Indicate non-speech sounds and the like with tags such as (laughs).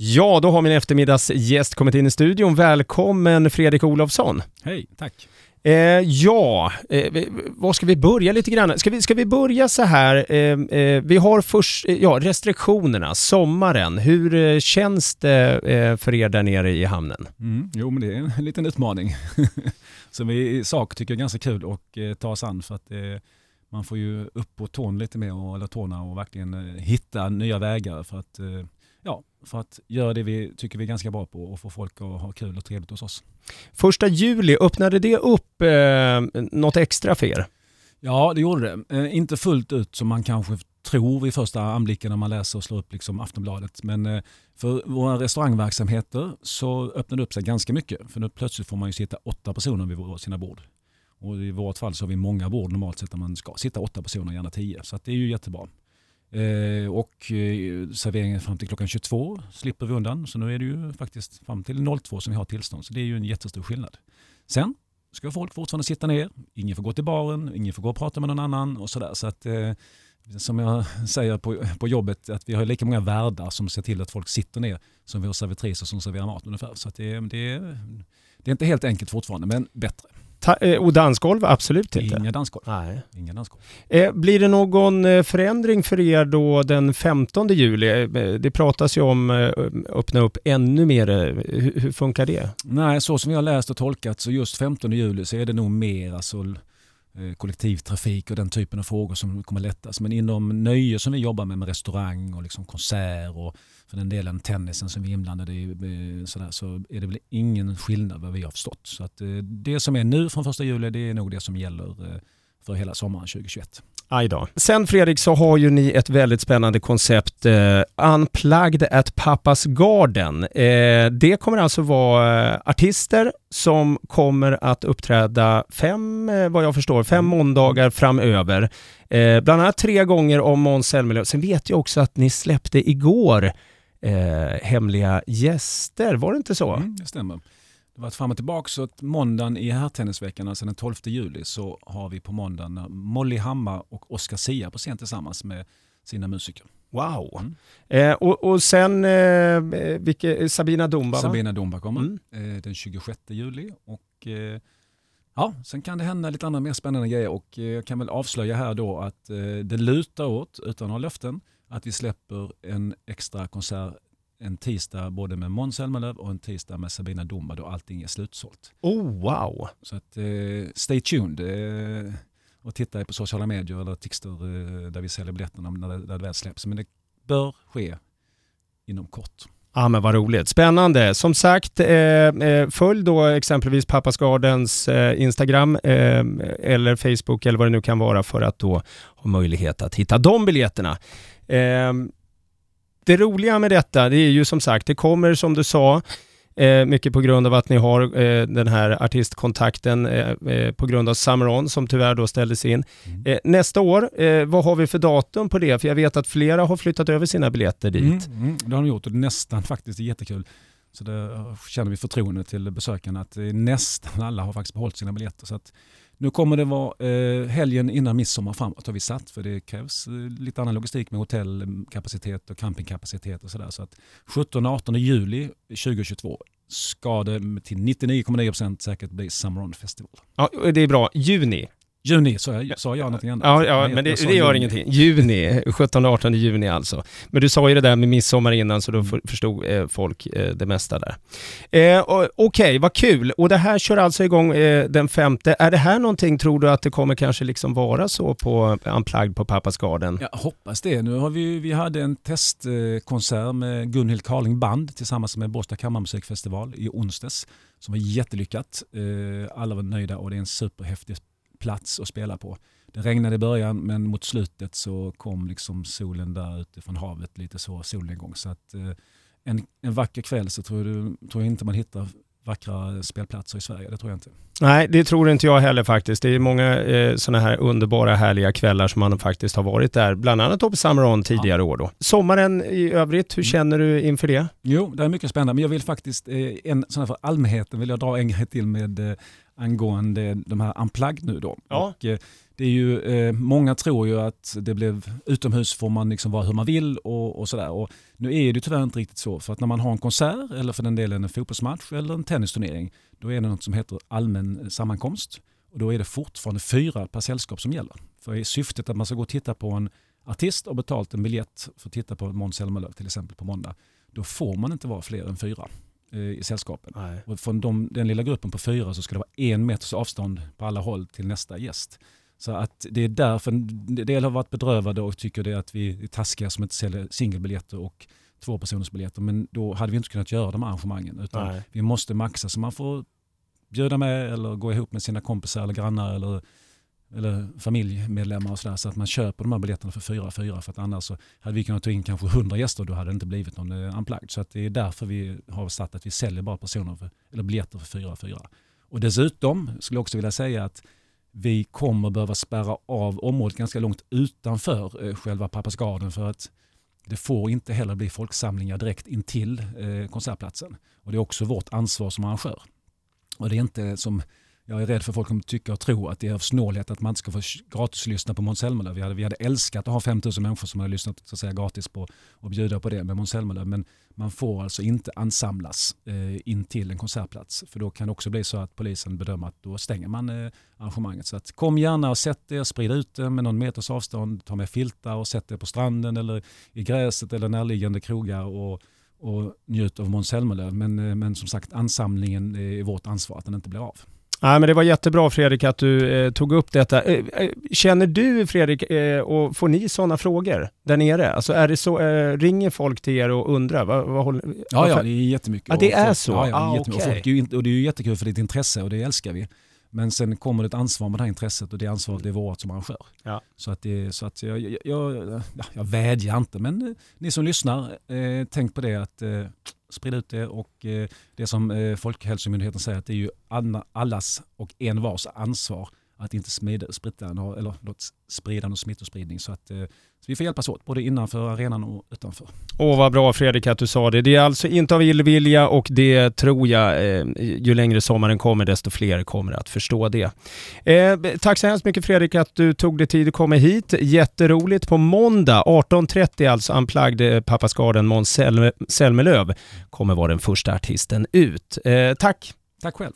Ja, då har min eftermiddagsgäst kommit in i studion. Välkommen Fredrik Olofsson. Hej, tack. Eh, ja, eh, var ska vi börja lite grann? Ska vi, ska vi börja så här? Eh, eh, vi har först, eh, ja, restriktionerna, sommaren. Hur eh, känns det för er där nere i hamnen? Mm, jo, men det är en (laughs) liten utmaning (laughs) som vi i sak tycker är ganska kul att ta oss an för att man får ju upp på tån lite mer, och, eller tårna och verkligen hitta nya vägar för att, ja, för att göra det vi tycker vi är ganska bra på och få folk att ha kul och trevligt hos oss. Första juli, öppnade det upp eh, något extra för er? Ja, det gjorde det. Eh, inte fullt ut som man kanske tror vid första anblicken när man läser och slår upp liksom Aftonbladet. Men eh, för våra restaurangverksamheter så öppnade det upp sig ganska mycket. För nu plötsligt får man ju sitta åtta personer vid sina bord. Och i vårt fall så har vi många bord normalt sett där man ska sitta åtta personer, gärna tio. Så det är ju jättebra. Eh, och eh, serveringen fram till klockan 22 slipper vi undan. Så nu är det ju faktiskt fram till 02 som vi har tillstånd. Så det är ju en jättestor skillnad. Sen ska folk fortfarande sitta ner. Ingen får gå till baren, ingen får gå och prata med någon annan och sådär. Så att, eh, som jag (laughs) säger på, på jobbet, att vi har lika många värdar som ser till att folk sitter ner som vi har servitriser som serverar mat ungefär. Så att det, det, det är inte helt enkelt fortfarande, men bättre. Ta, eh, och dansgolv? Absolut inte. Inga dansgolv. Nej. Inga dansgolv. Eh, blir det någon eh, förändring för er då den 15 juli? Eh, Det pratas ju om eh, öppna upp ännu mer. Hur, hur funkar det? Nej, så som jag har läst och tolkat så just 15 juli så är det nog mer alltså, Eh, kollektivtrafik och den typen av frågor som kommer lättas. Men inom nöje som vi jobbar med, med restaurang och liksom konsert och för den delen tennisen som vi är inblandade i eh, sådär, så är det väl ingen skillnad vad vi har förstått. Så att, eh, det som är nu från första juli det är nog det som gäller eh, för hela sommaren 2021. Aj då. Sen Fredrik så har ju ni ett väldigt spännande koncept, eh, Unplugged at Pappas Garden. Eh, det kommer alltså vara eh, artister som kommer att uppträda fem, eh, vad jag förstår, fem måndagar framöver. Eh, bland annat tre gånger om Måns Zelmerlöw. Sen vet jag också att ni släppte igår eh, hemliga gäster, var det inte så? Mm, det stämmer. Det var ett fram och tillbaka så att måndagen i herrtennisveckan, alltså den 12 juli, så har vi på måndagen Molly Hammar och Oscar Sia på scen tillsammans med sina musiker. Wow. Mm. Eh, och, och sen eh, vilke, Sabina Dumba? Sabina Dumba kommer Mm. eh, den 26 juli. Och, eh, ja, sen kan det hända lite andra mer spännande grejer och eh, jag kan väl avslöja här då att eh, det lutar åt, utan några löften, att vi släpper en extra konsert en tisdag både med Måns Zelmerlöw och en tisdag med Sabina Dumba då allting är slutsålt. Oh wow. Så att, eh, stay tuned eh, och titta på sociala medier eller Tixter eh, där vi säljer biljetterna när det, där det väl släpps. Men det bör ske inom kort. Ja men vad roligt. Spännande. Som sagt, eh, eh, följ då exempelvis Pappas Gardens eh, Instagram eh, eller Facebook eller vad det nu kan vara för att då ha möjlighet att hitta de biljetterna. Det roliga med detta, det är ju som sagt, det kommer som du sa, eh, mycket på grund av att ni har eh, den här artistkontakten eh, på grund av Summer On som tyvärr då ställdes in. Mm. Nästa år, vad har vi för datum på det? För jag vet att flera har flyttat över sina biljetter dit. Mm, mm, det har de gjort och det är nästan faktiskt jättekul. Så det känner vi förtroende till besökarna att nästan alla har faktiskt behållit sina biljetter. Så att nu kommer det vara eh, helgen innan midsommar framåt har vi satt för det krävs eh, lite annan logistik med hotellkapacitet och campingkapacitet och sådär. Så att 17-18 juli 2022 ska det till 99,9% säkert bli Summer On Festival. Ja, det är bra. Juni. Juni, sa jag, sa jag någonting annat? Ja, ja men det, det gör juni. ingenting. Juni, 17-18 juni alltså. Men du sa ju det där med midsommar innan så då för, förstod eh, folk eh, det mesta där. Eh, Okej, vad kul. Och det här kör alltså igång eh, den femte. Är det här någonting, tror du att det kommer kanske liksom vara så på Unplugged på Pappas Garden? Jag hoppas det. Nu har vi, vi hade en testkonsert med Gunhild Carling Band tillsammans med Båstad Kammarmusikfestival i onsdags som var jättelyckat. Eh, Alla var nöjda och det är en superhäftig plats att spela på. Det regnade i början men mot slutet så kom liksom solen där utifrån havet, lite så solnedgång. Så att, eh, en, en vacker kväll så tror, du, tror jag inte man hittar vackra spelplatser i Sverige. Det tror jag inte. Nej, det tror inte jag heller faktiskt. Det är många eh, sådana här underbara, härliga kvällar som man faktiskt har varit där. Bland annat på Summer On tidigare år då. Sommaren i övrigt, hur Mm. känner du inför det? Jo, det är mycket spännande. Men jag vill faktiskt, eh, en sån här för allmänheten vill jag dra en grej till med eh, angående de här unplugged nu då. Ja. Och, eh, det är ju, eh, många tror ju att det blev utomhus får man liksom vara hur man vill och, och sådär. Och nu är det tyvärr inte riktigt så. För att när man har en konsert eller för den delen en fotbollsmatch eller en tennisturnering då är det något som heter allmän sammankomst. Och då är det fortfarande fyra per sällskap som gäller. För är syftet att man ska gå och titta på en artist och betalt en biljett för att titta på Måns Zelmerlöw till exempel på måndag, då får man inte vara fler än fyra i sällskapen. Nej. Och från de, den lilla gruppen på fyra så ska det vara en meters avstånd på alla håll till nästa gäst. Så att det är därför en del har varit bedrövade och tycker det att vi är taskiga som inte säljer singelbiljetter och tvåpersonersbiljetter. Men då hade vi inte kunnat göra de arrangemangen. Utan Nej. vi måste maxa så man får bjuda med eller gå ihop med sina kompisar eller grannar eller, eller familjemedlemmar och sådär. Så att man köper de här biljetterna för fyra fyra för att annars så hade vi kunnat ta in kanske hundra gäster och då hade det inte blivit någon eh, unplugged. Så att det är därför vi har satt att vi säljer bara personer för, eller biljetter för fyra fyra. Och dessutom skulle jag också vilja säga att vi kommer behöva spärra av området ganska långt utanför eh, själva Pappas Garden för att det får inte heller bli folksamlingar direkt intill eh, konsertplatsen. Och det är också vårt ansvar som arrangör. Och det är inte som jag är rädd för att folk kommer tycka och tro att det är av snålhet att man inte ska få gratis lyssna på Måns Zelmerlöw. Vi hade, vi hade älskat att ha 5000 människor som hade lyssnat så att säga, gratis på och bjuda på det med Måns Zelmerlöw. Men man får alltså inte ansamlas eh, in till en konsertplats. För då kan det också bli så att polisen bedömer att då stänger man eh, arrangemanget. Så att, kom gärna och sätt er, sprid ut det med någon meters avstånd. Ta med filtar och sätt er på stranden eller i gräset eller närliggande krogar. Och, och njut av Måns Zelmerlöw. Men, eh, men som sagt, ansamlingen är vårt ansvar att den inte blir av. Ja, men det var jättebra Fredrik att du eh, tog upp detta. Eh, eh, känner du Fredrik, eh, och får ni sådana frågor där nere? Alltså är det så, eh, ringer folk till er och undrar? Vad, vad håller, ja, ja, det är jättemycket. Ja, det är så? Ja, ja, ah, okay. och, folk, och det är ju jättekul för ditt intresse och det älskar vi. Men sen kommer det ett ansvar med det här intresset och det ansvaret det är vårt som arrangör. Ja. Så, att det, så att jag, jag, jag, jag vädjar inte, men eh, ni som lyssnar, tänk på det att sprida ut det och eh, det som eh, Folkhälsomyndigheten säger att det är ju allas och envars ansvar att inte smida, sprida, eller, sprida någon smittospridning. Så att, eh, så vi får hjälpas åt, både innanför arenan och utanför. Åh, vad bra Fredrik att du sa det. Det är alltså inte av illvilja och det tror jag, eh, ju längre sommaren kommer, desto fler kommer att förstå det. Eh, tack så hemskt mycket Fredrik att du tog dig tid att komma hit. Jätteroligt. På måndag 18.30 alltså Unplugged eh, Pappasgarden Måns Zelmerlöw kommer vara den första artisten ut. Eh, tack! Tack själv.